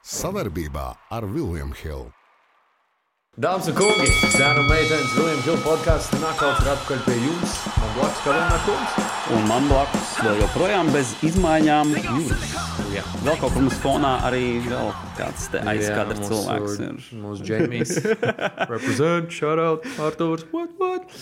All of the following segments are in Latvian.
Savarbībā ar Vilniņu Hildu. Dāmas un kungi, zēna un meitenes, Viljams Hilda podkāsts nākamais ir atpakaļ pie jums. Man blakus vienmēr kungs. Un man blakus vēl joprojām bez izmaiņām jūras. Jā. Vēl kaut kur mums fonā arī vēl kāds mūsu- cilvēks ir. Mūsu Džeimijs. Represent, shout out, Artūrs, what, what?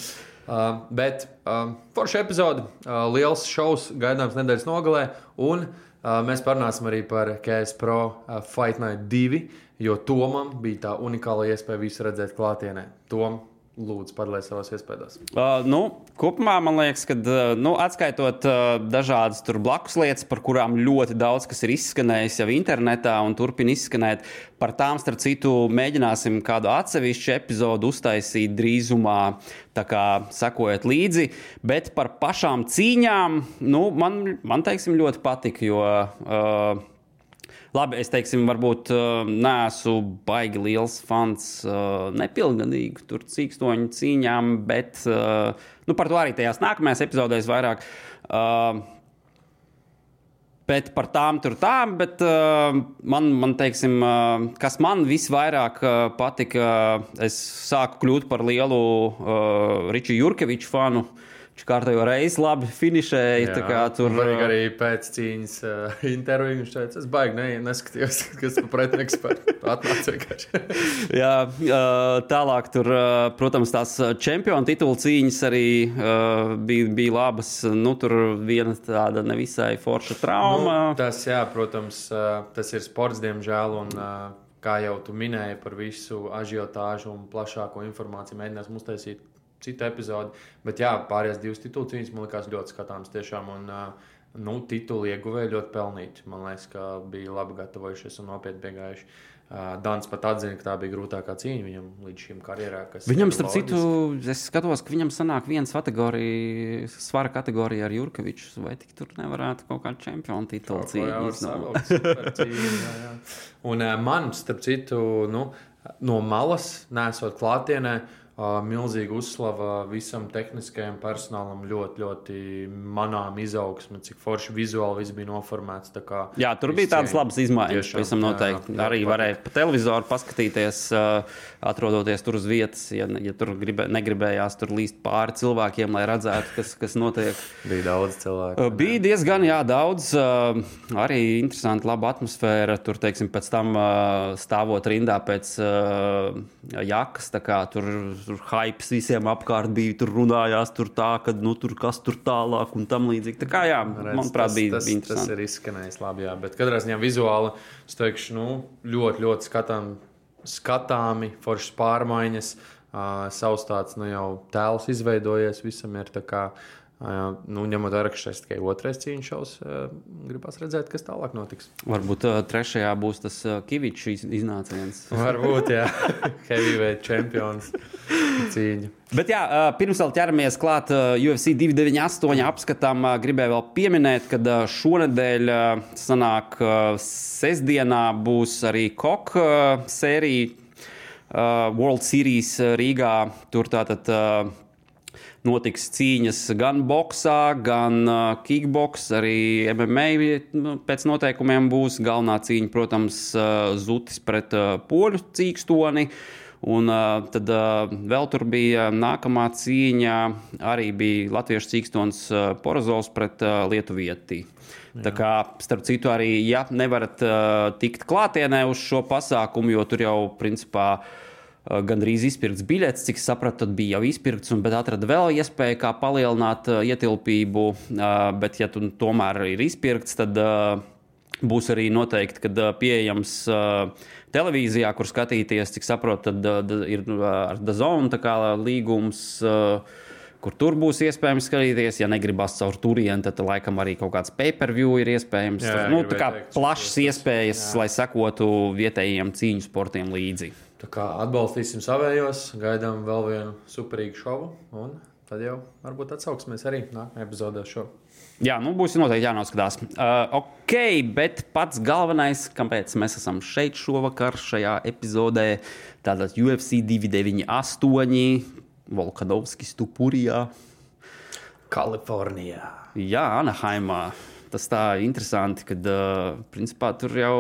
Uh, bet uh, forša epizode, uh, liels šovs gaidāms nedēļas nogalē. Un uh, mēs parunāsim arī par KS Pro uh, Fight Night 2, jo Tomam bija tā unikāla iespēja visu redzēt klātienē. Tom, lūdzu, padalies savās iespējās. Uh, nu, kopumā man liekas, ka uh, nu, atskaitot uh, dažādas blakus lietas, par kurām ļoti daudz kas ir izskanējis jau internetā un turpina izskanēt, par tām, starp citu, mēģināsim kādu atsevišķu epizodu uztaisīt drīzumā, tā kā sekojiet līdzi. Bet par pašām cīņām, nu, man, man teiksim, ļoti patika, jo. Uh, Labi, es teiksim, varbūt uh, neesmu baigi liels fans uh, nepilngadīgu tur cīkstoņu cīņām, bet uh, nu, par to arī tajās nākamajās epizodēs vairāk. Uh, Bet par tām tur tām, bet uh, man, man teiksim, uh, kas man visvairāk uh, patika, es sāku kļūt par lielu uh, Riču Jurkeviču fanu. Viņš kārtējo reizi labi finišēja. kā Tur uh, arī pēc cīņas uh, interviju viņš teica, es baigi ne, neskatījos, kas par pretinieks. Jā, ā, tālāk, tur, ā, protams, tās čempionu titula cīņas arī ā, bija, bija labas. Nu, tur viena tāda nevisai forša trauma. Nu, tas, jā, protams, uh, tas ir sports, diemžēl. Un, uh, kā jau tu minēji par visu ažiotāžu un plašāko informāciju, mēģināsim uztaisīt citu epizodi. Bet jā, pārējās divas titulu cīņas man likās ļoti skatāmas tiešām. Un, uh, Nu, titulu ieguvēja ļoti pelnīti. Man liekas, ka bija labi gatavojušies un nopietni piegājuši. Uh, Dans pat atzina, ka tā bija grūtākā cīņa viņam līdz šim karjerā. Viņam, starp citu, es skatos, ka viņam sanāk viens kategorija, svara kategorija ar Jurkeviču. Vai tik tur nevarētu kaut kādu čempionu titulu cīņu. Un uh, man, starp citu, nu, no malas, nesot klātienē, uh, milzīga uzslava visam tehniskajam personālam. Ļoti, ļoti manām izaugsme, cik forši vizuāli viss bija noformēts. tā kā Jā, tur bija tādas labas izmaiņas. Tiešām, Pavisam jā, noteikti. jā, Arī varēja pa televizoru paskatīties, atrodoties tur uz vietas. Ja, ja tur gribē, negribējās tur līst pāri cilvēkiem, lai redzētu, kas, kas notiek. Bija daudz cilvēku. Bija diezgan jā, daudz, arī interesanti, laba atmosfēra. Tur, teiksim, pēc tam stāvot rindā pēc jakas, tā kā tur, tur hypes visiem apkārt bija, tur runājās, tur tā, ka, nu, tur kas tur tālāk un tam līdzīgi. Tā kā, jā, Redz, manuprāt, bija, tas, bija tas, tas interesanti. ir izskanējis labi. Jā. Bet katrā ziņā vizuāli es teikšu, nu, ļoti, ļoti skatām, skatāmi, foršas pārmaiņas. Uh, savs tāds nu, jau tēls izveidojies, visam ir tā kā. Nu, ņemot vērā, ka šis tikai otrais cīņš šaus, gribās redzēt, kas tālāk notiks. Varbūt trešajā būs tas Kavičs iz, iznāciens. Varbūt, jā, heavyweight čempions cīņa. Bet, jā, pirms vēl ķeramies klāt UFC 298 apskatām, uh, gribēju vēl pieminēt, ka šonadēļ sanāk sestdienā būs arī koka sērija World Series Rīgā. Tur tātad. Notiks cīņas gan boxā, gan kickbox, arī MMA nu, pēc noteikumiem būs. Galvenā cīņa, protams, zutis pret poļu cīkstoni. Un uh, tad uh, vēl tur bija nākamā cīņa, arī bija Latviešu cīkstons uh, Porozovs pret uh, Lietuvieti. Tā kā, starp citu, arī, ja nevarat uh, tikt klātienē uz šo pasākumu, jo tur jau, principā, uh, gandrīz izpirkts biļets, cik sapratu, tad bija jau izpirkts, un, bet atrada vēl iespēju, kā palielināt uh, ietilpību. Uh, bet, ja tu tomēr ir izpirkts, tad uh, būs arī noteikti, kad uh, pieejams uh, televīzijā, kur skatīties, cik saprotu, tad uh, ir uh, ar Dazonu līgums. Uh, Kur tur būs iespējams skatīties, ja negribas caur turieni, tad laikam arī kaut kāds pay-per-view ir iespējams. Jā, nu, tā kā teikt, plašas iespējas, jā. lai sekotu vietējiem cīņu sportiem līdzi. Tā kā atbalstīsim savējos, gaidām vēl vienu superīgu šovu, un tad jau varbūt atsauksimies arī nākamajā epizodē šo. Jā, nu būs noteikti jānoskatās. Uh, ok, bet pats galvenais, kāpēc mēs esam šeit šovakar, šajā epizodē, tātad UFC 298, Volkanovskis Tupurijā. Kalifornijā. Jā, Anaheimā. Tas tā interesanti, ka uh, principā tur jau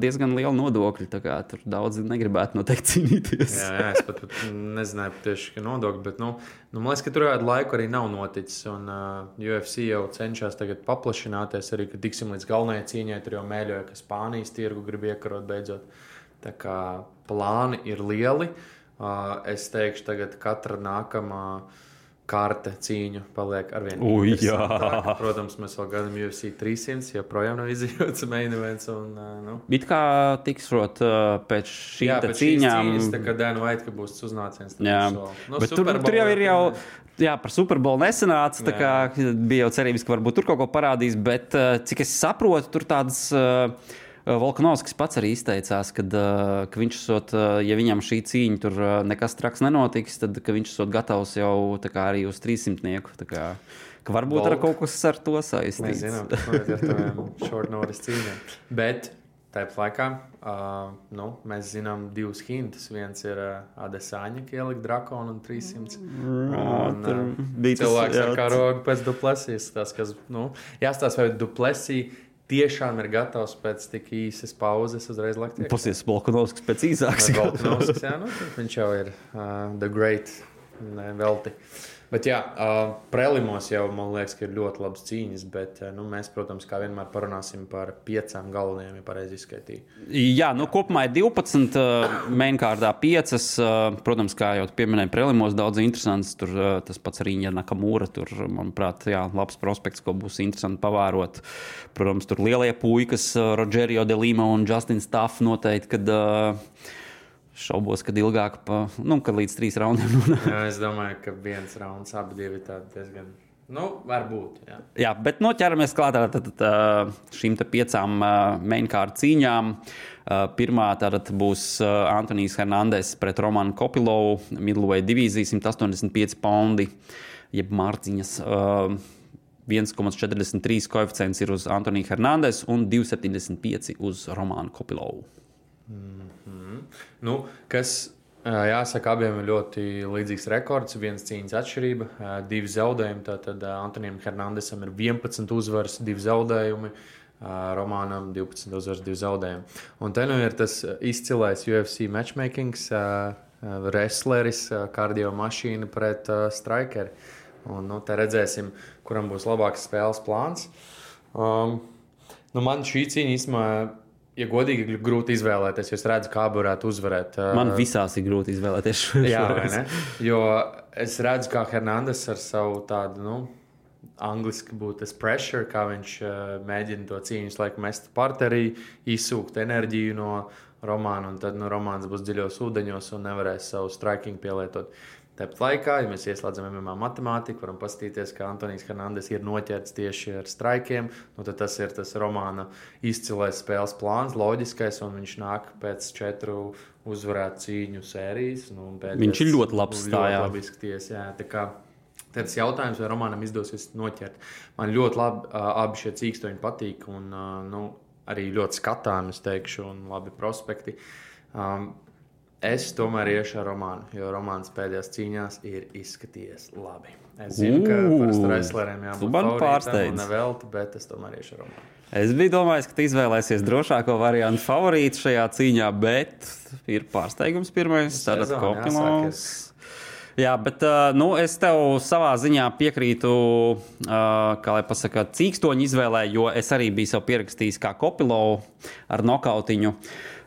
diezgan liela nodokļa. Tur daudzi negribētu noteikti cīnīties. jā, jā, es pat, pat nezināju tieši, ka nodokļi, bet nu, nu, man liekas, ka tur kādu laiku arī nav noticis. Un uh, UFC jau cenšas tagad paplašināties, arī kad tiksim līdz galvenajai cīņai, tur jau mēģināja, ka Spānijas tirgu grib iekarot beidzot. Tā kā plāni ir lieli. Uh, es teikšu, tagad katra nākamā. Uh, karte cīņu paliek ar vienu. Protams, mēs vēl gadam UFC 300, joprojām nav izjūts main events. Un, nu. It kā tiks rot pēc šīm jā, pēc cīņām. Cīņas, tā kā Dēnu Vaita, ka būs uznāciens. Jā, no, bet tur, tur jau ir jau. Jā, par Superbolu nesanāca. Tā kā bija jau cerības, ka varbūt tur kaut ko parādīs, bet cik es saprotu, tur tādas. Uh, Volkanovskis pats arī izteicās, kad, ka viņš esot, eh, ja viņam šī cīņa tur nekas traks nenotiks, tad viņš esot gatavs jau kā, arī uz 300. Kā, ka varbūt Volk. ar kaut kas ar to saistīts. Mēs zinām, ka tas ir tādiem short notice cīņām. Bet Tāpat laikā uh, nu, mēs zinām divus hintus. Viens ir uh, Adesāņa, kas ielika drakonu un 300. Mm, un, uh, bija cilvēks tas, ar karogu pēc duplesijas. Tas, kas, nu, jāstāsta, vai duplesija tiešām ir gatavs pēc tik īsas pauzes uzreiz lekt. Pasies Volkanovskis pēc īsākas. Volkanovskis, jā, nu, viņš jau ir uh, the great, ne, velti. Uh, Bet, jā, prelimos jau man liekas, ka ir ļoti labas cīņas, bet nu, mēs, protams, kā vienmēr parunāsim par piecām galvenajām, ja pareizi izskaitīju. Jā, nu kopumā ir 12, uh, mainkārdā 5. Uh, protams, kā jau pieminēju, prelimos daudz interesants. Tur tas pats Rīņa Nakamūra, tur, manuprāt, jā, labs prospekts, ko būs interesanti pavērot. Protams, tur lielie puikas, uh, Rogerio de Lima un Justins Staff noteikti, kad uh, šaubos, kad ilgāk, pa, nu, kad līdz trīs raundiem. jā, es domāju, ka viens rauns, abi divi tādi diezgan. Nu, varbūt. Jā, jā bet nu, ķeramies klāt šīm piecām mainkārt cīņām. Pirmā tātad būs Antonius Hernandez pret Romanu Kopilovu, Midluvei divīzija 185 poundi, jeb mārciņas. 1,43 koeficients ir uz Antoniju Hernandez un 2,75 uz Romānu Kopilovu. Mm -hmm. Nu, kas jāsaka, abiem ir ļoti līdzīgs rekords. Viens cīņas atšķirība, divi zaudējumi. Tātad Antonijam Hernandesam ir 11 uzvaras, divi zaudējumi. Romānam 12 uzvaras, 2 zaudējumi. Un te nu ir tas izcilais UFC matchmaking, wrestleris, kardio mašīna pret strikeri. Un, nu, te redzēsim, kuram būs labāks spēles plāns. Um, nu, man šī cīņa īstenībā ja godīgi, grūti izvēlēties. Es redzu, kā varētu uzvarēt. Man visās ir grūti izvēlēties. Vai ne? Jo es redzu, kā Hernandez ar savu tādu. Nu, Angliski būtu tas pressure, kā viņš uh, mēģina to cīņu laiku mest parterī, izsūkt enerģiju no romāna, un tad nu, romāns būs dziļos ūdeņos un nevarēs savu striking pielietot. Tāpat laikā, ja mēs ieslēdzam MMA matemātiku, varam paskatīties, ka Antonius Hernandez ir noķerts tieši ar straikiem. Nu, tas ir tas romāna izcilais spēles plāns, loģiskais, un viņš nāk pēc četru uzvarētu cīņu sērijas. Nu, viņš ir ļoti labs stājā. Labi izskaties, jā, tā kā Tas jautājums, vai romānam izdosies noķert. Man ļoti labi abi šie cīkstoņi patīk, un nu, arī ļoti skatāmi, es teikšu, un labi prospekti. Um, Es tomēr iešu ar romānu, jo romāns pēdējās cīņās ir izskatījies labi. Es zinu, ka parasti wrestleriem jābūt tādam pārsteigumam, nevelti, bet es tomēr iešu ar romānu. Es biju domājis, ka tu izvēlēsies drošāko variantu favorītu šajā cīņā, bet ir pārsteigums pirmais. Tad kopumos. Jā, bet uh, nu, es tev savā ziņā piekrītu, uh, kā lai pasakā, cīkstoņu izvēlē, jo es arī biju sev pierakstījis kā kopilovu ar nokautiņu. Uh,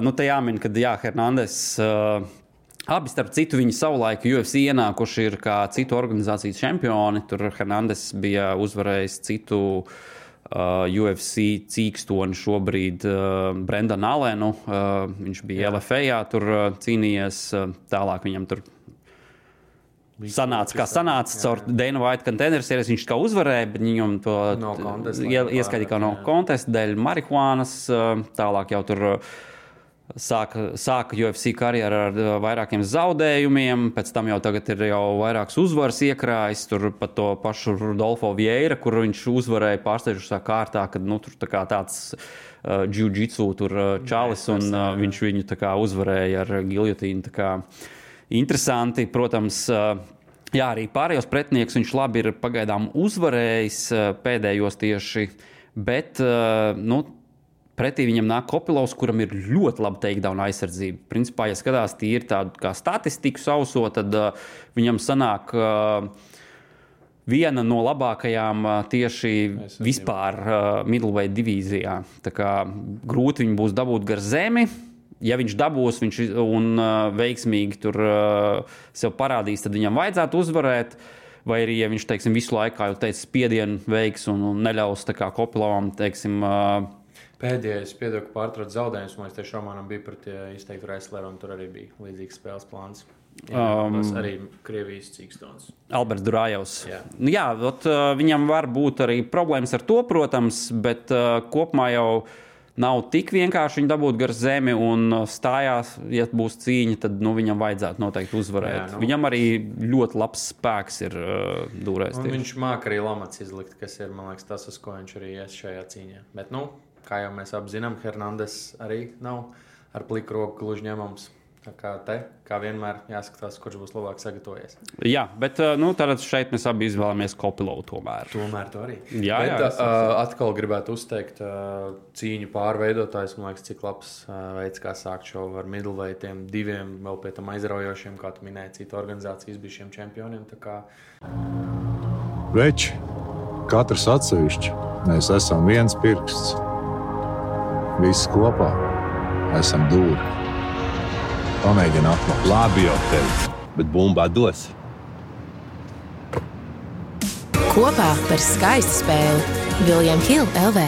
nu, te jāmin, ka Jā, Hernandez. Uh, Abi, starp citu, viņi savulaik UFC ienākuši ir kā citu organizāciju čempioni. Tur Hernandez bija uzvarējis citu uh, UFC cīkstoni šobrīd uh, Brendanu Alenu. Uh, viņš bija Jā. LFA, tur uh, cīnījies. Uh, tālāk viņam tur Sanāca, kā sanāca caur Dēnu Vaita contenders, viņš kā uzvarēja, bet viņam to no ieskaitīja kā no kontesta dēļ marihuānas. Uh, tālāk jau tur uh, Sāka, sāka UFC karjeru ar uh, vairākiem zaudējumiem, pēc tam jau tagad ir jau vairākas uzvaras iekrājis. Tur pat to pašu Rudolfo Vieira, kur viņš uzvarēja pārsteidzošā kārtā, kad nu, tur tā tāds uh, jiu-jitsu uh, čalis, un uh, viņš viņu uzvarēja ar giljotīnu. Interesanti, protams. Uh, Jā, arī pārējos pretinieks viņš labi ir pagaidām uzvarējis uh, pēdējos tieši Bet, uh, nu, pretī viņam nāk Kopilovs, kuram ir ļoti laba takedown aizsardzība. Principā, ja skatās tīri tādu kā statistiku sauso, tad uh, viņam sanāk. Uh, Viena no labākajām uh, tieši vispār uh, middleweight divīzijā. Tā kā grūti viņu būs dabūt gar zemi, ja viņš dabūs viņš un uh, veiksmīgi tur uh, sev parādīs, tad viņam vajadzētu uzvarēt. Vai arī, ja viņš teiksim, visu laiku, jau teica, spiedienu veiks un, un neļaus Kopilovam, teiksim, uh, Pēdējais, piedodu, ka pārtrauc zaudējumus. Man liekas, Romanam bija par izteiktu Reisleru, un tur arī bija līdzīgs spēles plāns. Jā, um, arī Krievijas cīkstons. Alberts Durājovs. Jā, nu, jā ot, uh, viņam var būt arī problēmas ar to, protams, bet uh, kopumā jau nav tik vienkārši viņu dabūt gar zemi un uh, stājās. Ja būs cīņa, tad nu, viņam vajadzētu noteikti uzvarēt. Jā, nu. Viņam arī ļoti labs spēks ir uh, dūrēs. Viņš māca arī lamats izlikt, kas ir liekas, tas, uz ko viņš arī ies šajā cīņā. Bet, nu, kā jau mēs apzinām, Hernandez arī nav ar pliku roku gluži ņemams. Tā kā te, kā vienmēr, jāskatās, kurš būs labāk sagatavojies. Jā, bet uh, nu, šeit mēs abi izvēlamies Kopilovu. Tomēr. tomēr to arī. Jā, bet, jā uh, atkal gribētu uzteikt uh, cīņu pārveidotājs. Man liekas, cik labs uh, veids, kā sākt šo ar middleweightiem, diviem vēl pie tam aizraujošiem, kā tu minēji, citu organizācijas bijušiem čempioniem. Kā... Veči, katrs atsevišķi, mēs esam viens pirksts. Visi kopā esam dūri. Pamēģini atklāt. Labi, jau tevi, bet bumba dos. Kopā par skaistu spēli Viljams Hilde LV.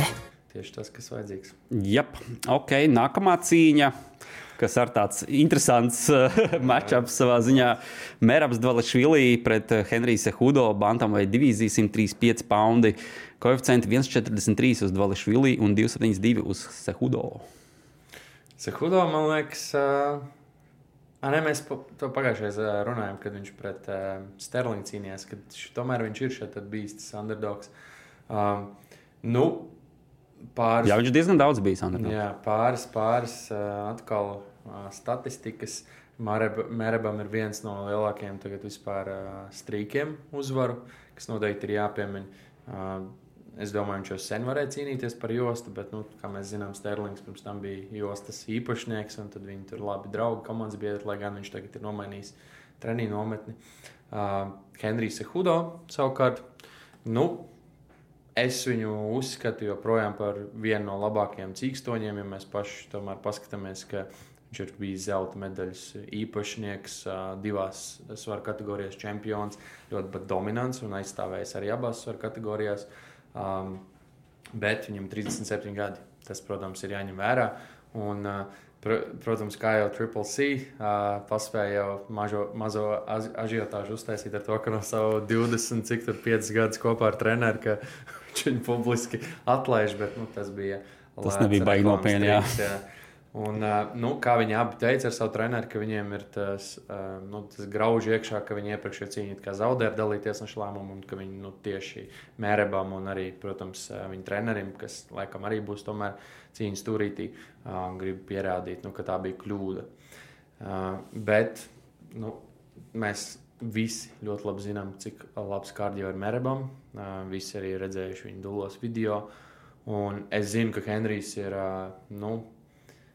Tieši tas, kas vajadzīgs. Jā, ok, nākamā cīņa. Kas ar tāds interesants uh, matčups savā ziņā. Merabs Dvalešvili pret uh, Henriju Sehudo, Bantam vai divīzija 135 poundi. Koeficienti 1,43 uz Dvalešvili un 2,72 uz Sehudo. Sehudo, man liekas, uh A, ne, mēs to pagājušajā runājām, kad viņš pret uh, Sterlingu cīnījās, ka tomēr viņš ir šeit bijis tas underdogs. Um, nu, pāris, jā, viņš diezgan daudz bijis underdogs. Jā, pāris, pāris uh, atkal statistikas. Mērebam ir viens no lielākajiem tagad vispār strīkiem uzvaru, kas noteikti ir jāpiemina. Es domāju, viņš jau sen varēja cīnīties par jostu, bet, nu, kā mēs zinām, Sterlings pirms tam bija jostas īpašnieks, un tad viņi tur labi draugi, komandas biedri, lai gan viņš tagad ir nomainījis treniņu nometni. Uh, Henrijs Hudo savukārt, nu, es viņu uzskatu joprojām par vienu no labākajiem cīkstoņiem, ja mēs paši tomēr paskatāmies, ka viņš ir bijis zelta medaļas īpašnieks, divās svaru kategorijās čempions, ļoti dominants un aizstāvējis arī abās svaru kategorijās. Um, bet viņam ir 37 gadi. Tas, protams, ir jāņem vērā. Un, pr protams, kā jau Triple C uh, paspēja jau mažo, mazo ažiotāžu uztaisīt ar to, ka no savu 20, cik tur 5 gadus kopā ar treneru, ka viņš viņu publiski atlaiž, bet nu, tas bija. Tas nebija baigi nopietni. Un, nu, kā viņi abi teica ar savu treneru, ka viņiem ir tas, nu, tas grauž iekšā, ka viņi iepriekšējā cīņā zaudēja dalīties no šī lēmuma, un ka viņi nu, tieši mērebam un arī, protams, viņa trenerim, kas laikam arī būs tomēr cīņas turītī, grib pierādīt, nu, ka tā bija kļūda. Bet nu, mēs visi ļoti labi zinām, cik labs kārdio ir mērebam. Visi arī redzējuši viņa dulos video. Un es zinu, ka Henrijs ir. Nu,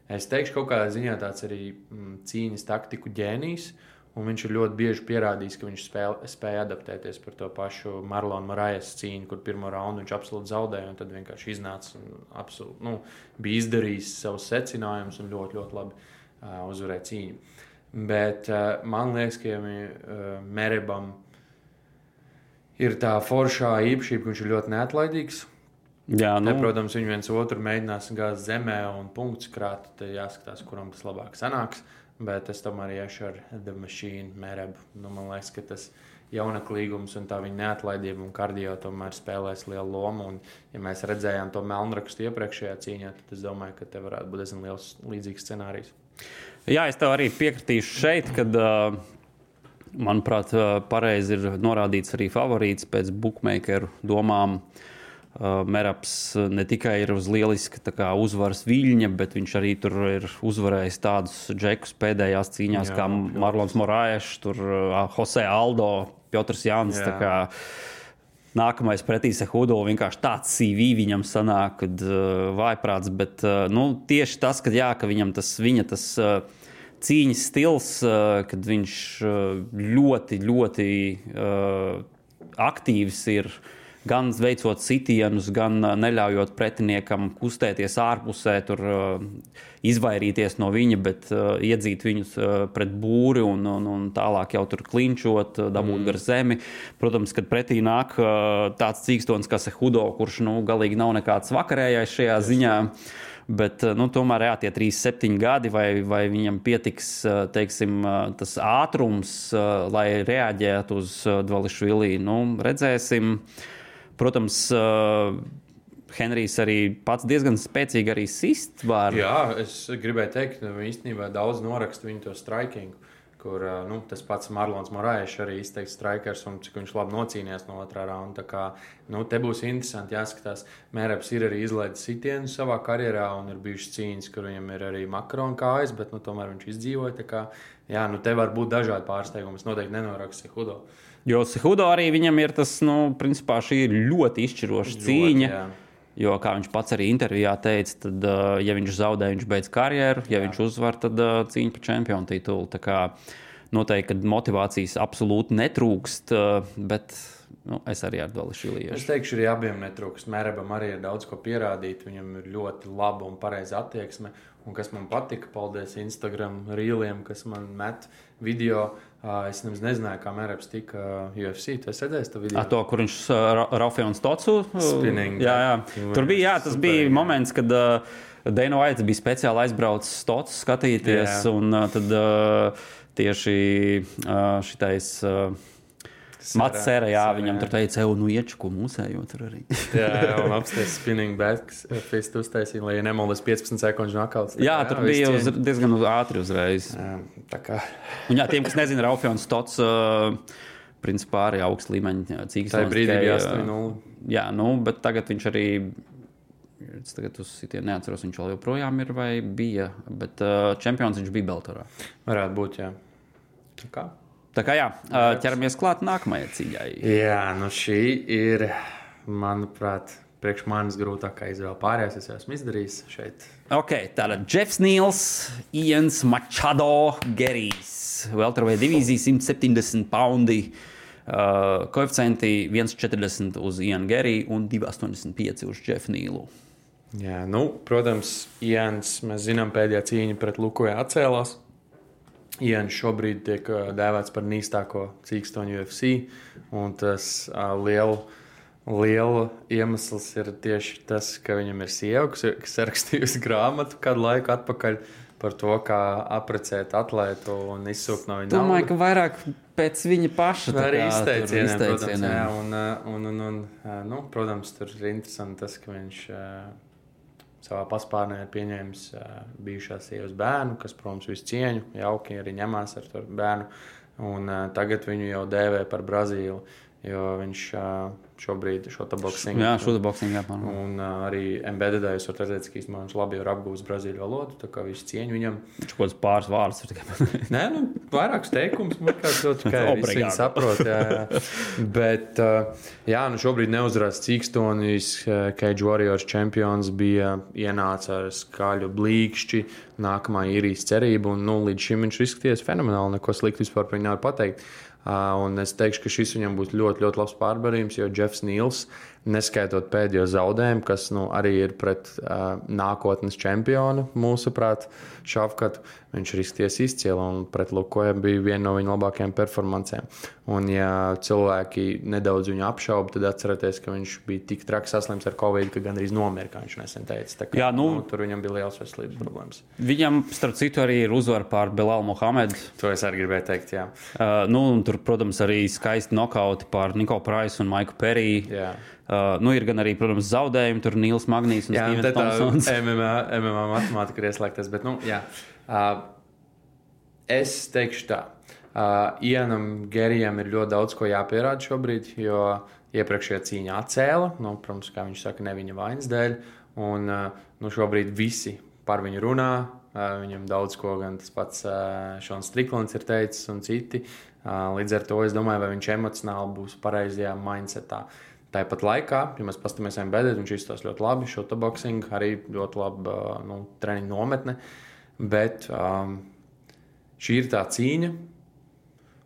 Es teikšu, ka kaut kādā ziņā tāds arī mm, cīņas taktiku ģēnijs. Un viņš ir ļoti bieži pierādījis, ka viņš spēl, spēja adaptēties par to pašu Marlonu Marājas cīņu, kur pirmo raundu viņš absolūti zaudēja. Tad vienkārši iznāca un absolūti, nu, bija izdarījis savus secinājumus un ļoti, ļoti labi uh, uzvarēja cīņu. Bet uh, man liekas, ka uh, Merebam ir tā foršā īpašība, ka viņš ir ļoti neatlaidīgs. Jā, nu. Te, protams, viņi viens otru mēģinās gāzt zemē un punktus krāt. Tad jāskatās, kuram tas labāk sanāks. Bet es tomēr iešu ar The Machine, Mērebu. Nu, man liekas, ka tas jaunaklīgums un tā viņa neatlaidība un kardio tomēr spēlēs lielu lomu. Un, ja mēs redzējām to melnrakstu iepriekšējā cīņā, tad es domāju, ka te varētu būt diezgan liels līdzīgs scenārijs. Jā, es tev arī piekritīšu šeit, kad, manuprāt, pareizi ir norādīts arī favorīts pēc bookmakeru domām. Uh, Uh, Meraps uh, ne tikai ir uz lieliska kā, uzvaras viļņa, bet viņš arī tur ir uzvarējis tādus džekus pēdējās cīņās, Jā, kā Marlons Morāešs, uh, Jose Aldo, Piotrs Jānis. nākamais pretī Sehudo vienkārši tāds CV viņam sanāk, kad uh, vājprāts. Bet uh, nu, tieši tas, ka, jā, ka viņam tas viņa tas. Uh, Cīņas stils, uh, kad viņš uh, ļoti, ļoti uh, aktīvs ir uh, gan veicot sitienus, gan uh, neļaujot pretiniekam kustēties ārpusē, tur uh, izvairīties no viņa, bet uh, iedzīt viņus pret būri un, un, un tālāk jau tur klinčot, dabūt mm. gar zemi. Protams, kad pretī nāk tāds cīkstons, kas ir Hudo, kurš nu, galīgi nav nekāds vakarējais šajā ziņā. Bet nu, tomēr jā, tie 3, 7 gadi, vai, vai viņam pietiks teiksim, tas ātrums, lai reaģētu uz Dvališvili, nu, redzēsim. Uh, Protams, uh, Henrijs arī pats diezgan spēcīgi arī sist var. Jā, es gribēju teikt, ka īstenībā daudz noraksta viņu to strikingu. Kur uh, nu, tas pats Marlons Morāļs arī izteiks strikers un cik viņš labi nocīnījās no otrā raunda. Kā, nu, te būs interesanti jāskatās. Mēreps ir arī izlaidis sitienu savā karjerā un ir bijušas cīņas, kur viņam ir arī makaronu kājas, bet nu, tomēr viņš izdzīvoja. Kā, jā, nu, te var būt dažādi pārsteigumi. Es noteikti nenorakstu Hudo. Uh, Jo Sehudo arī viņam ir tas, nu, principā šī ir ļoti izšķiroša cīņa. Jā. Jo, kā viņš pats arī intervijā teica, tad, ja viņš zaudē, viņš beidz karjeru, ja jā. viņš uzvar, tad cīņa par čempionu titulu. Tā kā noteikti, ka motivācijas absolūti netrūkst, bet nu, es arī ar Dālu Šiliju. Es teikšu, arī abiem netrūkst. Mērebam arī ir daudz ko pierādīt. Viņam ir ļoti laba un pareiza attieksme. Un kas man patika, paldies Instagram rīliem, kas man met video Es nemaz nezināju, kā Mērķis tika UFC. Tu esi redzējis to video? A, to, kur viņš Rafēns Tocu spinning. Jā, jā. Tur bija, jā, tas super, bija jā. moments, kad uh, Deino Aits bija speciāli aizbraucis Tocu skatīties. Jā. Un uh, tad uh, tieši uh, šitais. Uh, Mats Sēra, jā, viņam tur teica, ej, nu ieču, ko mūsējo tur arī. jā, jā, un apstāties spinning backs, fist uztaisīja, lai nemaldas 15 sekundžu nakauts. Jā, tur jā, bija uz, diezgan ātri uzreiz. Jā, tā kā. un jā, tiem, kas nezina, Raufjons Stots, uh, principā arī augsts līmeņa cīņas. Tā brīdī bija 8-0. Jā, nu, bet tagad viņš arī Es tagad uz sitienu neatceros, viņš vēl joprojām ir vai bija. Bet uh, čempions viņš bija Beltorā. Varētu būt, jā. Tā kā. Tā kā jā, ķeramies klāt nākamajai cīņai. Jā, nu šī ir, manuprāt, priekš manis grūtākā izvēle. Pārējās es esmu izdarījis šeit. Ok, tātad Jeffs Nīls, Ians Machado, Gerijs. Welterweight divīzija 170 poundi. Uh, koeficienti 1,40 uz Ianu Geriju un 2,85 uz Jeffu Nīlu. Jā, nu, protams, Ians, mēs zinām, pēdējā cīņa pret Lukoju atcēlās. Ian šobrīd tiek dēvēts par nīstāko cīkstoņu UFC. Tas uh, liela, liela iemesls ir tieši tas, ka viņam ir sieva, kas, kas ir rakstījusi grāmatu kādu laiku atpakaļ par to, kā aprecēt atlētu un izsūkt no viņa. Domāju, naudu. ka vairāk pēc viņa paša tā arī izteicieniem, protams, jā, un, un, un, un, nu, protams, tur ir interesanti tas, ka viņš savā paspārnē ir pieņēmis uh, bijušās sievas bērnu, kas, protams, visu cieņu, jauki arī ņemās ar to bērnu. Un, uh, tagad viņu jau dēvē par Brazīlu, jo viņš šobrīd šo boxingu. Jā, šo boxingu apmēram. Un arī MBD jūs varat redzēt, ka īstenībā viņš labi ir apgūlis brazīļu valodu, tā kā visu cieņu viņam. Viņš kaut kāds pāris vārdus ir tikai. Nē, nu, vairākus teikumus, man kā to tikai viņi saprot. Jā, jā. Bet, jā, nu šobrīd neuzrādās Cīkstonis, Cage Warriors čempions bija ienāca ar skaļu blīkšķi, nākamā īrijas cerība, un nu, līdz šim viņš izskaties fenomenāli, neko sliktu vispār par viņu nevar pateikt. Un es teikšu, ka šis viņam būs ļoti, ļoti labs pārbarījums, jo Jeffs Nīls neskaitot pēdējo zaudējumu, kas nu, arī ir pret uh, nākotnes čempionu, mūsuprāt, Šafkatu. Viņš ir izties izcili un pret Lukoja bija viena no viņa labākajām performancēm. Un, ja cilvēki nedaudz viņu apšauba, tad atcerieties, ka viņš bija tik traks saslims ar covid, ka gandrīz nomira, kā viņš nesen teica. Kā, Jā, nu, nu, tur viņam bija liels veselības problēmas. Viņam, starp citu, arī ir uzvara pār Belalu Mohamedu. To es arī gribēju teikt. Jā. Uh, nu, tur, protams, arī skaisti nokauti pār Niko Praisu un Maiku Periju. Uh, nu, ir gan arī, protams, zaudējumi, tur Nīls Magnīs un Stevens Thompsons. MMA, MMA matemātika ir ieslēgtas, bet, nu, jā. Uh, es teikšu tā. Uh, Ienam Gerijam ir ļoti daudz ko jāpierāda šobrīd, jo iepriekšējā cīņa atcēla, nu, protams, kā viņš saka, ne viņa vainas dēļ. Un uh, nu, šobrīd visi par viņu runā. Uh, viņam daudz ko gan tas pats uh, Šons Striklants ir teicis, un citi. Uh, līdz ar to es domāju, vai viņš emocionāli būs pareizajā mindsetā. Tāpat laikā, ja mēs paskatāmies MBD, viņš izstāsta ļoti labi. Šo boxingu arī ļoti labi uh, nu, treniņu nometne. Bet um, šī ir tā cīņa,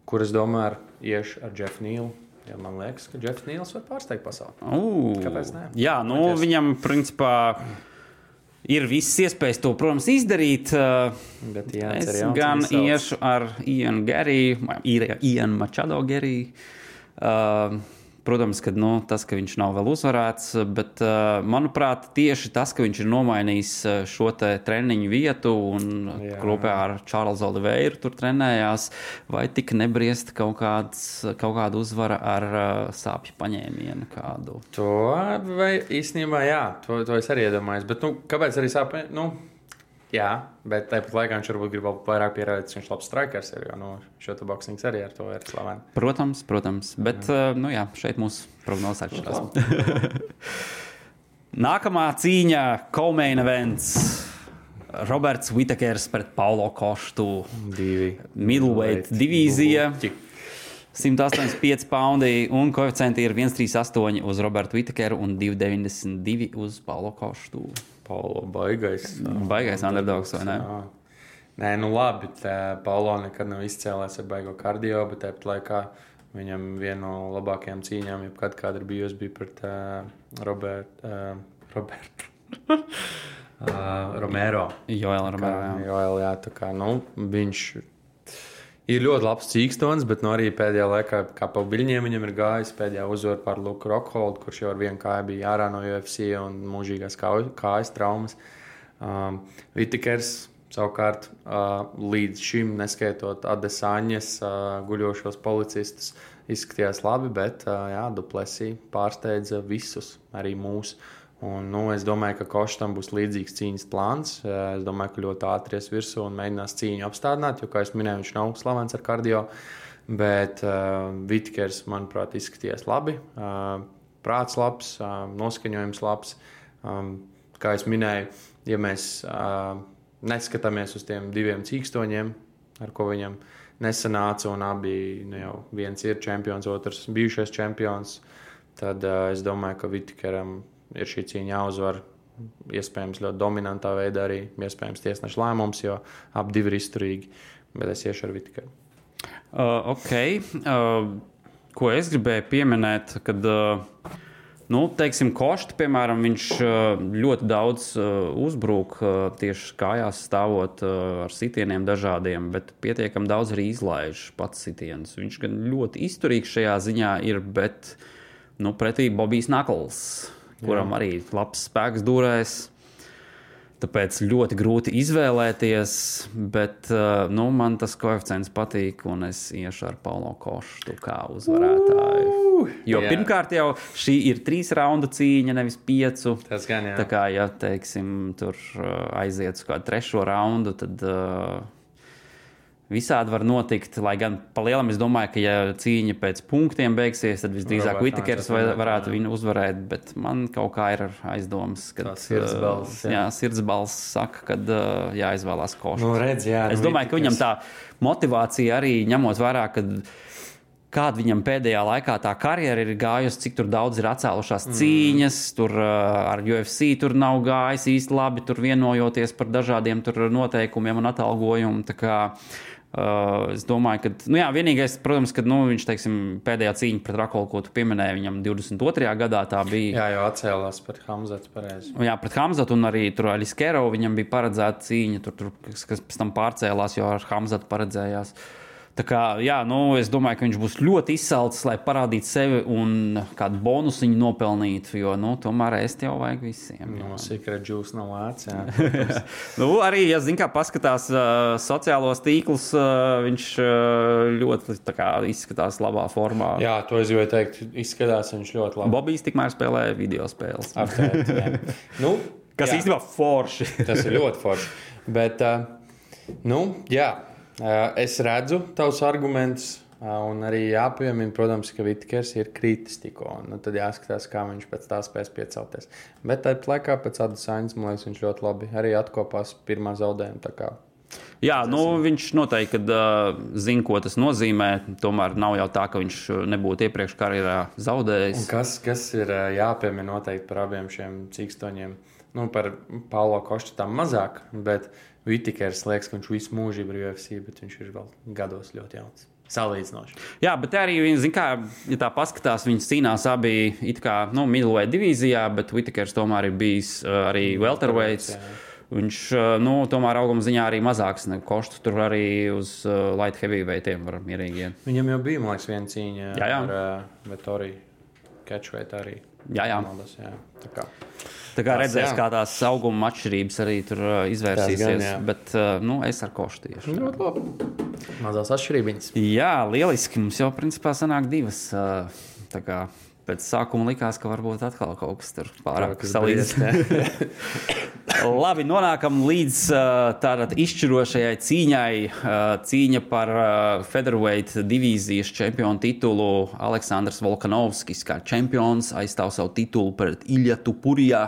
kuras domāju, iešu ar Jeffu Nīlu. Ja man liekas, ka Jeffs Nīls var pārsteigt pasauli. Uh, Kāpēc ne? Jā, nu, Vai viņam principā ir visas iespējas to, protams, izdarīt. Bet Jānis Es gan iešu ar Ianu Geriju, Ianu Mačado Geriju. Uh, protams, ka nu, tas, ka viņš nav vēl uzvarēts, bet, uh, manuprāt, tieši tas, ka viņš ir nomainījis uh, šo treniņu vietu un Jā. kopā ar Čārlzu Oliveiru tur trenējās, vai tik nebriest kaut, kāds, kaut kāda uzvara ar uh, sāpju paņēmienu kādu. To vai īstenībā, jā, to, to es arī iedomājos. Bet, nu, kāpēc arī sāpēs? Nu, jā, bet tāpat laikā viņš varbūt grib vairāk pierādīt, viņš ir labs strikers. Jo nu, šo te boxings arī ar to ir slavens. Protams, protams, bet uh, nu, jā, šeit mūsu prognozes atšķirās. Nākamā cīņa - Kaumeina events. Roberts Vitakers pret Paulo Koštu. Divi. Middleweight divīzija. Buļķi. 185 poundi un koeficienti ir 138 uz Robertu Vitakeru un 292 uz Paulo Koštu. Paulo baigais. Baigais underdogs, vai ne? Jā. Nē, nu labi. Paulo nekad nav izcēlējis ar baigo kardio, bet tāpat laikā viņam viena no labākajām cīņām, jebkad kāda ir bijusi, bija pret uh, Robertu. Uh, Robert. uh, Romero. Joēl Romero. jā. Jā, jā, jā, tā kā nu, viņš ir ļoti labs cīkstons, bet nu, arī pēdējā laikā, kā pa viļņiem, viņam ir gājis pēdējā uzvara pār Luku Rockholdu, kurš jau ar vienu kāju bija ārā no UFC un mūžīgās kājas traumas. Um, Vitikers savukārt uh, līdz šim, neskaitot Adesāņas uh, guļošos policistus, izskatījās labi, bet uh, Duplesī pārsteidza visus, arī mūsu. Un, nu, es domāju, ka Koštam būs līdzīgs cīņas plāns. Eh, Es domāju, ka ļoti ātri ies virsū un mēģinās cīņu apstādināt, jo, kā jau minēju, viņš nav slavens ar kardio. Bet uh, Vitkers, manuprāt, izskatījās labi. Uh, prāts labs, uh, noskaņojums labs. Um, kā jau minēju, ja mēs uh, neskatāmies uz tiem diviem cīkstoņiem, ar ko viņam nesanāca, un abi nu, jau viens ir čempions, otrs bijušais čempions, tad uh, es domāju, ka Vitkeram ir šī cīņa jāuzvar. Iespējams, ļoti dominantā veidā arī iespējams tiesneša lēmums, jo abi ir izturīgi. Bet es iešu ar Vitkeru. Uh, ok. Uh, ko es gribēju pieminēt, kad, uh, nu, teiksim, Košta, piemēram, viņš uh, ļoti daudz uh, uzbrūk uh, tieši kājās stāvot ar sitieniem dažādiem, bet pietiekami daudz arī izlaiž pats sitienus. Viņš gan ļoti izturīgs šajā ziņā ir, bet, nu, pretī Bobijs Nakls, kuram arī labs spēks durēs. Tāpēc ļoti grūti izvēlēties, bet uh, nu, man tas koeficients patīk, un es iešu ar Paulo Košu kā uzvarētāju. Jo Jā. pirmkārt, jau šī ir trīs raundu cīņa, nevis piecu. Tas gan jā. Tā kā, ja teiksim, tur uh, aiziet uz kādu trešo raundu, tad uh, visādi var notikt. Lai gan pa lielam es domāju, ka, ja cīņa pēc punktiem beigsies, tad visdrīzāk var, varētu viņu uzvarēt. Bet man kaut kā ir aizdoms, ka Tā sirdsbalss, uh, jā. jā, sirdsbalss saka, ka uh, jāizvēlās košs. Nu, redz, jā, es nu, domāju, ka viņam tā motivācija arī ņemot vērā, ka kāda viņam pēdējā laikā tā karjera ir gājusi, cik daudz ir atcēlušās mm. cīņas, tur uh, ar UFC tur nav gājis īsti labi, tur vienojoties par dažādiem tur noteikumiem un atalgojumu. Kā, Uh, es domāju, ka nu, jā, vienīgais, protams, ka nu, viņš teiksim, pēdējā cīņa pret Rakolu, ko tu pieminēji, viņam 22. gadā tā bija. Jā, jau atcēlās par Hamzatu pareizi. Jā, pret Hamzatu un arī tur Aliskero viņam bija paredzēta cīņa, tur, tur, kas, kas pēc tam pārcēlās, jo ar Hamzatu paredzējās. Tā kā, jā, nu, es domāju, ka viņš būs ļoti izsalcis, lai parādītu sevi un kādu bonusu nopelnītu. Jo, nu, tomēr ēst jau vajag visiem. jā. No Secret Juice nav lēts. Nu, arī, ja zināmā mērā paskatās uh, sociālos tīklus, uh, viņš uh, ļoti kā, izskatās labā formā. jā, to es gribēju teikt. Izskatās viņš ļoti labi. Bobijs tikmēr spēlē video spēles. Aptēt, nu, Kas jā, īstenībā forši. tas ir ļoti forši. Bet, uh, nu, jā, es redzu tavus argumentus. uh, Un arī jāpiemina, protams, ka Vitkers ir kritis tikko. Nu, tad jāskatās, kā viņš pēc tā spēs piecelties. Bet tāpat laikā pēc tādas sainas, man liekas, viņš ļoti labi arī atkopās pirmā zaudējuma. Jā, nu, viņš noteikti uh, zina, ko tas nozīmē. Tomēr nav jau tā, ka viņš nebūtu iepriekš karjerā zaudējis. Un kas, kas ir ā, jāpiemina noteikti par abiem šiem cīkstoņiem? Nu, par Paulo Kostu tam mazāk, bet Vitikers liekas, ka viņš visu mūžību ir UFC, bet viņš ir vēl gados ļoti jauns. Salīdzinoši. Jā, bet arī viņi, kā, ja tā paskatās, viņi cīnās abi it kā nu, middleweight divīzijā, bet Vitikers tomēr ir bijis uh, arī welterweights. Jā. Viņš uh, nu, tomēr auguma ziņā arī mazāks nekā košs. Tur arī uz uh, light heavyweightiem var mierīgi iet. Viņam jau bija, man liekas, viena cīņa Jā, jā. ar uh, Vettori Catchweight arī. Jā, jā. Maldas, jā. Tā kā. Tā kā Tas, redzēs, jā. kā tās auguma atšķirības arī tur izvērsīsies. Tas gan, bet nu, es ar košu tieši. Ļoti labi. Mazās atšķirības. Jā, lieliski. Mums jau principā sanāk divas. tā kā Pēc sākuma likās, ka varbūt atkal kaut kas tur pārāk kas salīdzināms. Labi, nonākam līdz tādai izšķirošajai cīņai. Cīņa par Featherweight divīzijas čempionu titulu. Aleksandrs Volkanovskis kā čempions aizstāv savu titulu pret Ilja Tupurijā,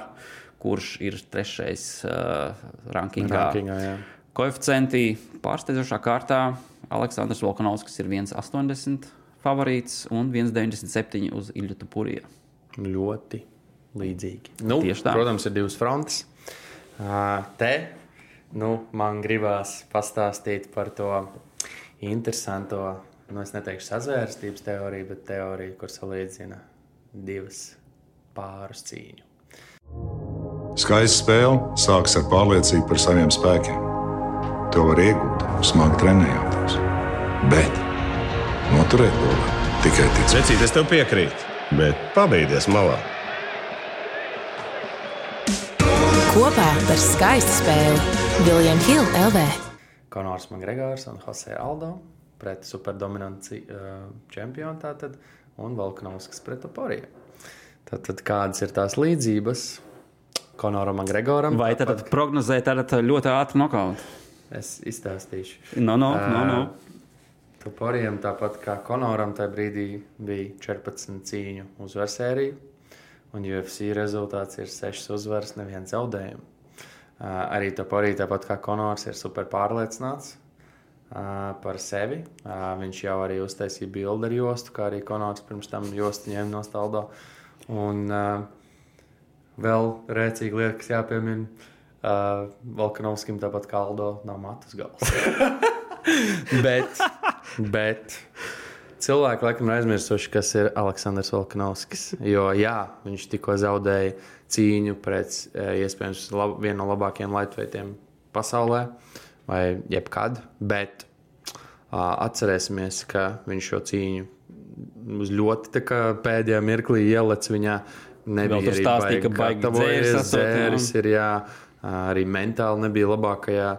kurš ir trešais rankingā. Rankingā. Koeficienti pārsteidzošā kārtā Aleksandrs Volkanovskis ir 1,80 favorīts un 1,97 uz Ilja Tupurija. Ļoti līdzīgi. Nu, Tieši tā. Protams, ir divas frontes. Te nu, man gribās pastāstīt par to interesanto, nu, es neteikšu sazvērstības teoriju, bet teoriju, kur salīdzina divas pārus cīņu. Skaista spēle sākas ar pārliecību par saviem spēkiem. To var iegūt, smagi trenējoties. Bet to var tikai ticēt. Vecīt, es tev piekrītu, bet pabeigties malā. Kopā par skaistu spēli Viljams Hilde LV. Konors Makgregors un Jose Aldo pret superdominanci uh, čempionu tātad, un Volkanovskis pret Oporiju. Tātad kādas ir tās līdzības Konoram Makgregoram? Vai tad prognozēt tādu ļoti ātru nokautu? Es izstāstīšu. No, no, no, no. Tuporijam, tāpat kā Konoram, tajā brīdī bija 14 cīņu uzvaru sērija, un UFC rezultāts ir 6 uzvaras, neviens zaudējums. Uh, arī Tuporija, tāpat kā Konors, ir super pārliecināts uh, par sevi. Uh, viņš jau arī uztaisīja bildi ar jostu, kā arī Konors pirms tam jostu ņēma no staldo. Un vēl rēcīga lieta, kas jāpiemina. Volkanovskim tāpat kā Aldo nav matus gals. bet, bet cilvēki laikam ir aizmirsuši, kas ir Aleksandrs Volkanovskis. Jo jā, viņš tikko zaudēja cīņu pret eh, iespējams lab, vienu no labākajiem laitveitiem pasaulē, vai jebkad. Bet uh, atcerēsimies, ka viņš šo cīņu uz ļoti pēdējā mirklī ielicis viņā. Nebija arī stāstīja, ka gatavojies, dzēris ir jā, arī mentāli nebija labākajā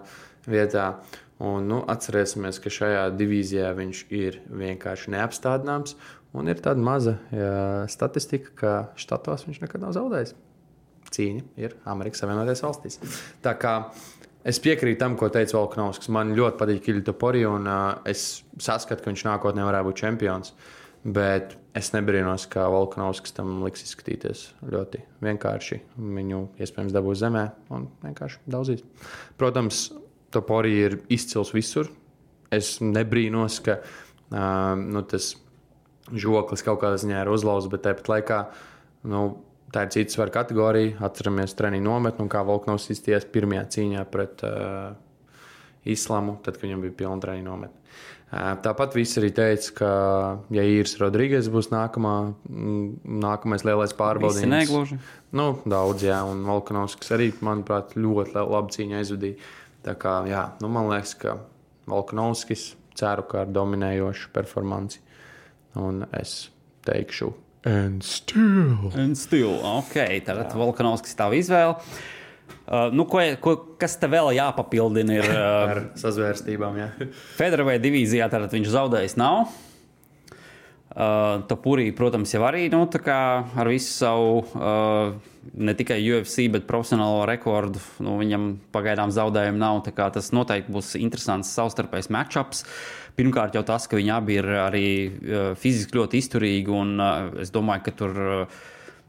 vietā. Un, nu, atcerēsimies, ka šajā divīzijā viņš ir vienkārši neapstādināms. Un ir tāda maza jā, statistika, ka štatos viņš nekad nav zaudējis. Cīņa ir Amerikas Savienotajās valstīs. Tā kā es piekrītu tam, ko teica Volkanovskis. Man ļoti patīk Ilja Pori, un uh, es saskatu, ka viņš nākotnē varētu būt čempions. Bet es nebrīnos, ka Volkanovskis tam liks izskatīties ļoti vienkārši. Viņu iespējams dabūs zemē un vienkārši daudzīs. Protams, Topori ir izcils visur. Es nebrīnos, ka uh, nu, tas žoklis kaut kādā ziņā ir uzlauzts, bet tāpat laikā nu, tā ir cita svara kategorija. Atceramies treniņu nometni un kā Volkanovs izties pirmajā cīņā pret uh, islamu, tad, kad viņam bija pilna treniņu nometne. Uh, Tāpat viss arī teica, ka, ja īrs Rodrīgas būs nākamā, nākamais lielais pārbaudījums, negluži. Nu, daudz, jā, un Volkanovskis arī, manuprāt, ļoti la- labu cīņu aizvadīja. Tā kā, jā, nu, man liekas, ka Volkanovskis ceru, ka ar dominējošu performanci. Un es teikšu, and still. Un still, ok, tad Volkanovskis tā izvēle. Uh, nu, ko, ko, kas te vēl jāpapildina? Ir, uh, Ar sazvērstībām, jā. Federālajā divīzijā tad viņš zaudējis nav. Uh, Topurī, protams, jau arī nu, ar visu savu uh, ne tikai UFC, bet profesionālo rekordu. Nu, viņam pagaidām zaudējumu nav. Tas noteikti būs interesants savstarpējs matchups. Pirmkārt, jau tas, ka viņi abi ir arī uh, fiziski ļoti izturīgi. Un, uh, es domāju, ka tur uh,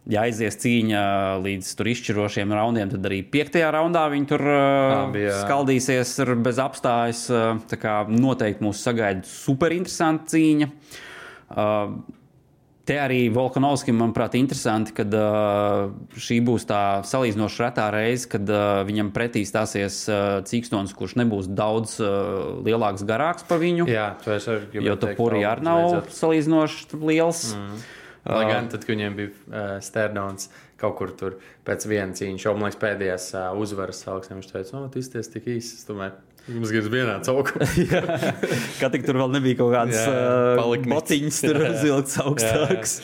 ja aizies cīņa līdz izšķirošiem raundiem, tad arī piektajā raundā viņi tur Abi, jā. skaldīsies bez apstājas. Tā kā noteikti mūs sagaida super interesanta cīņa. Te arī Volkanovskim, manuprāt, interesanti, ka uh, šī būs tā salīdzinoši retā reize, kad uh, viņam pretī stāsies uh, Cīkstons, kurš nebūs daudz uh, lielāks, garāks par viņu. Jā, to es arī gribēju jo tu teikt, puri vēl arī nav beidzot. salīdzinoši liels. Mm. Lai gan tad, kad viņiem bija uh, Sterdons kaut kur tur pēc viena cīņas, jau man liekas, pēdējās uh, uzvaras salksnēm, viņš teica, no, tu izties tik. Es domāju, mums gribas vienā cauku. Kā tik tur vēl nebija kaut kādas uh, botiņas, tur uzvilkts augstāks.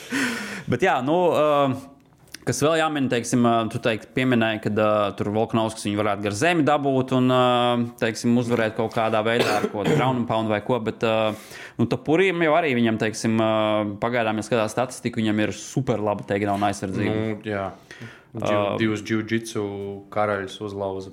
Bet jā, nu. Uh, Kas vēl jāmin, teiksim, tu teikt, pieminēji, ka uh, tur Volkanovskis viņu varētu gar zemi dabūt un, uh, teiksim, uzvarēt kaut kādā veidā ar kaut kādu and pound vai ko, bet, uh, nu, tā purīm jau arī viņam, teiksim, uh, pagaidām, ja skatās statistiku, viņam ir super laba takedown aizsardzība. nu, jā, Uh, divus jiu-jitsu karaļus uzlauza.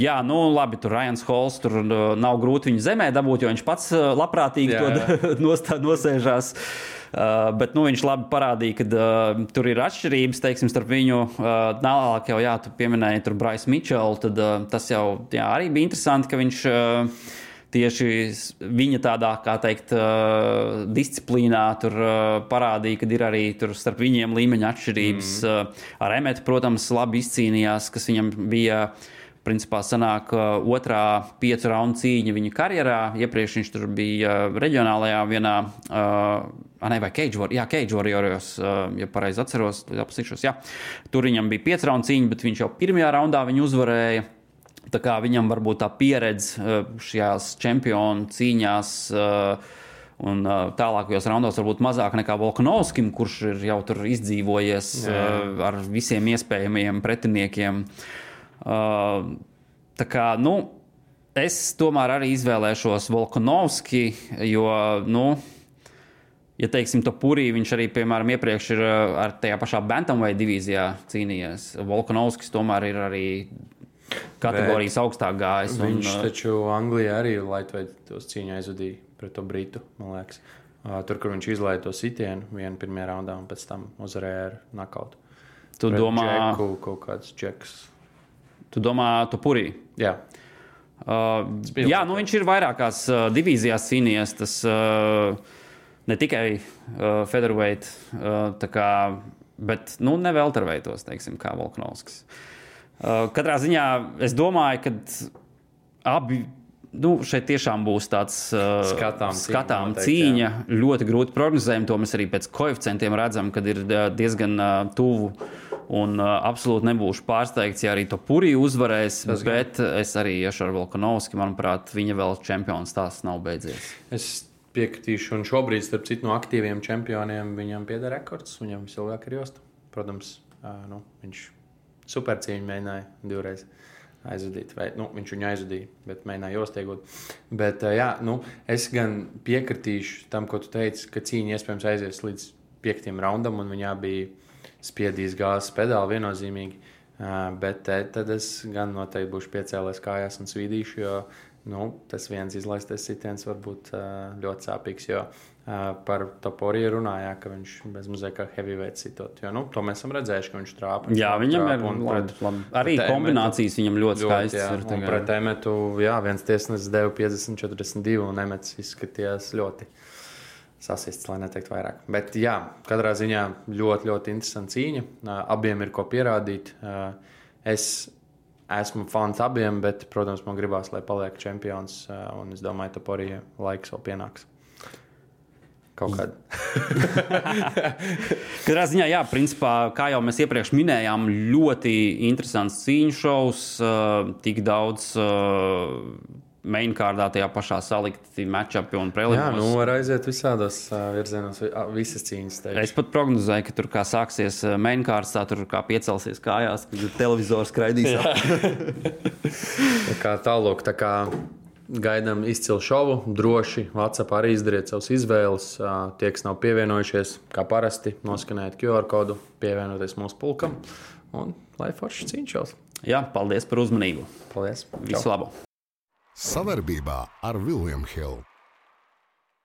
Jā, nu labi, tur Ryan Hols tur nav grūti viņu zemē dabūt, jo viņš pats labprātīgi Jā, to nostā, nosēžās. Uh, bet nu, viņš labi parādīja, ka uh, tur ir atšķirības teiksim, starp viņu. Uh, Tālāk jau, jā, tu pieminēji tur Bryce Mitchell, tad uh, tas jau jā, arī bija interesanti, ka viņš. Uh, Tieši viņa tādā, kā teikt, uh, disciplīnā tur uh, parādīja, ka ir arī starp viņiem līmeņa atšķirības. Mm. Ar Emetu, protams, labi izcīnījās, kas viņam bija principā sanāk uh, otrā piecu raundu cīņa viņa karjerā. Iepriekš viņš tur bija uh, reģionālajā vienā, uh, ah, ne, vai Cage, War, jā, Cage Warrioros, uh, ja pareizi atceros, apsišos, jā. Tur viņam bija piecu raundu cīņa, bet viņš jau pirmajā raundā viņu uzvarēja. Tā kā viņam varbūt tā pieredze uh, šajās čempionu cīņās. uh, Un tālākajos raundos varbūt mazāk nekā Volkanovskim, kurš ir jau tur izdzīvojies uh, ar visiem iespējamiem pretiniekiem. Tā kā, nu, es tomēr arī izvēlēšos Volkanovski, jo, nu, ja teiksim, to purī, viņš arī, piemēram, iepriekš ir uh, ar tajā pašā Bantamweight divīzijā cīnījies. Volkanovskis tomēr ir arī kategorijas augstāk gājis. un, Viņš uh, taču Anglijā arī Latvijas cīņā aizvadīja pret to Britu, man liekas. Uh, Tur, kur viņš izlaiž to sitienu vienu pirmajā raundā un pēc tam uzvarēja ar nakautu. Tu Pret domā, Džeku, kaut kāds džeks. tu domā, tu purī. Jā, Uh, bija jā, nu viņš ir vairākās uh, divīzijās cīnījies. Tas uh, ne tikai uh, featherweight, uh, kā, bet nu, ne welterweightos, teiksim, kā Volkanovskis. Uh, katrā ziņā es domāju, ka abi. Nu, šeit tiešām būs tāds uh, Skatām cīņa skatām noteikti, cīņa. Ļoti grūti prognozējama. To mēs arī pēc koeficientiem redzam, kad ir uh, diezgan uh, tuvu. Un uh, absolūti nebūšu pārsteigts, ja arī to purī uzvarēs. Tas gan. bet es arī iešu ar Volkanovski. Manuprāt, viņa vēl čempions stāsts nav beidzies. es piekritīšu. Un šobrīd, starp citu, no aktīviem čempioniem viņam pieder rekords. Viņam visilgāk ir josta. Protams, nu, viņš supercīņu mēģināja divreiz aizvadīt. Vai, nu, viņš viņu aizvadīja, bet mēģināja jostiegot. Bet, ā, jā, nu, es gan piekritīšu tam, ko tu teici, ka cīņa iespējams aizies līdz piektajam raundam, un viņā bija spiedījis gāzes pedāli viennozīmīgi. Bet te, tad es gan noteikti būšu piecēlējis kājās un svīdīšu, jo nu, tas viens izlaistais sitiens var būt ļoti sāpīgs. Jo par to poriju runājā, ka viņš bez muzeja kā heavyweight sitot. Jo nu, to mēs esam redzējuši, ka viņš trāpa. Jā, viņam ir trāpa un labi, labi. arī pret kombinācijas viņam ļoti skaistas. jā, ir un pret Emetu, jā, viens tiesnesis deva 50, 42, un Emets izskatījās ļoti sasists, lai neteiktu vairāk. Bet, jā, katrā ziņā ļoti, ļoti interesanta cīņa. Abiem ir ko pierādīt. Es esmu fans abiem, bet, protams, man gribās, lai paliek čempions, ā, un es domāju, ka arī laiks vēl pienāks. Kaut kādā. Katrā ziņā, jā, principā, kā jau mēs iepriekš minējām, ļoti interesants cīņu šovs, uh, tik daudz uh, mainkārdā tajā pašā salikti matčupi un Jā, prelimos. nu var aiziet visādos ā, virzienos, visas cīņas. teikšu. Es pat prognozēju, ka tur kā sāksies mainkārds, tā tur kā piecelsies kājās, kad televizors skraidīs. Tā kā tālāk, tā kā gaidām izcilu šovu, droši WhatsApp arī izdariet savas izvēles. Tie, kas nav pievienojušies, kā parasti, noskanējiet QR kodu, pievienoties mūsu pulkam un lai forši cīnšos. Jā, paldies par uzmanību. Paldies! Visu labu! Savarbībā ar Vilniņu Hildu.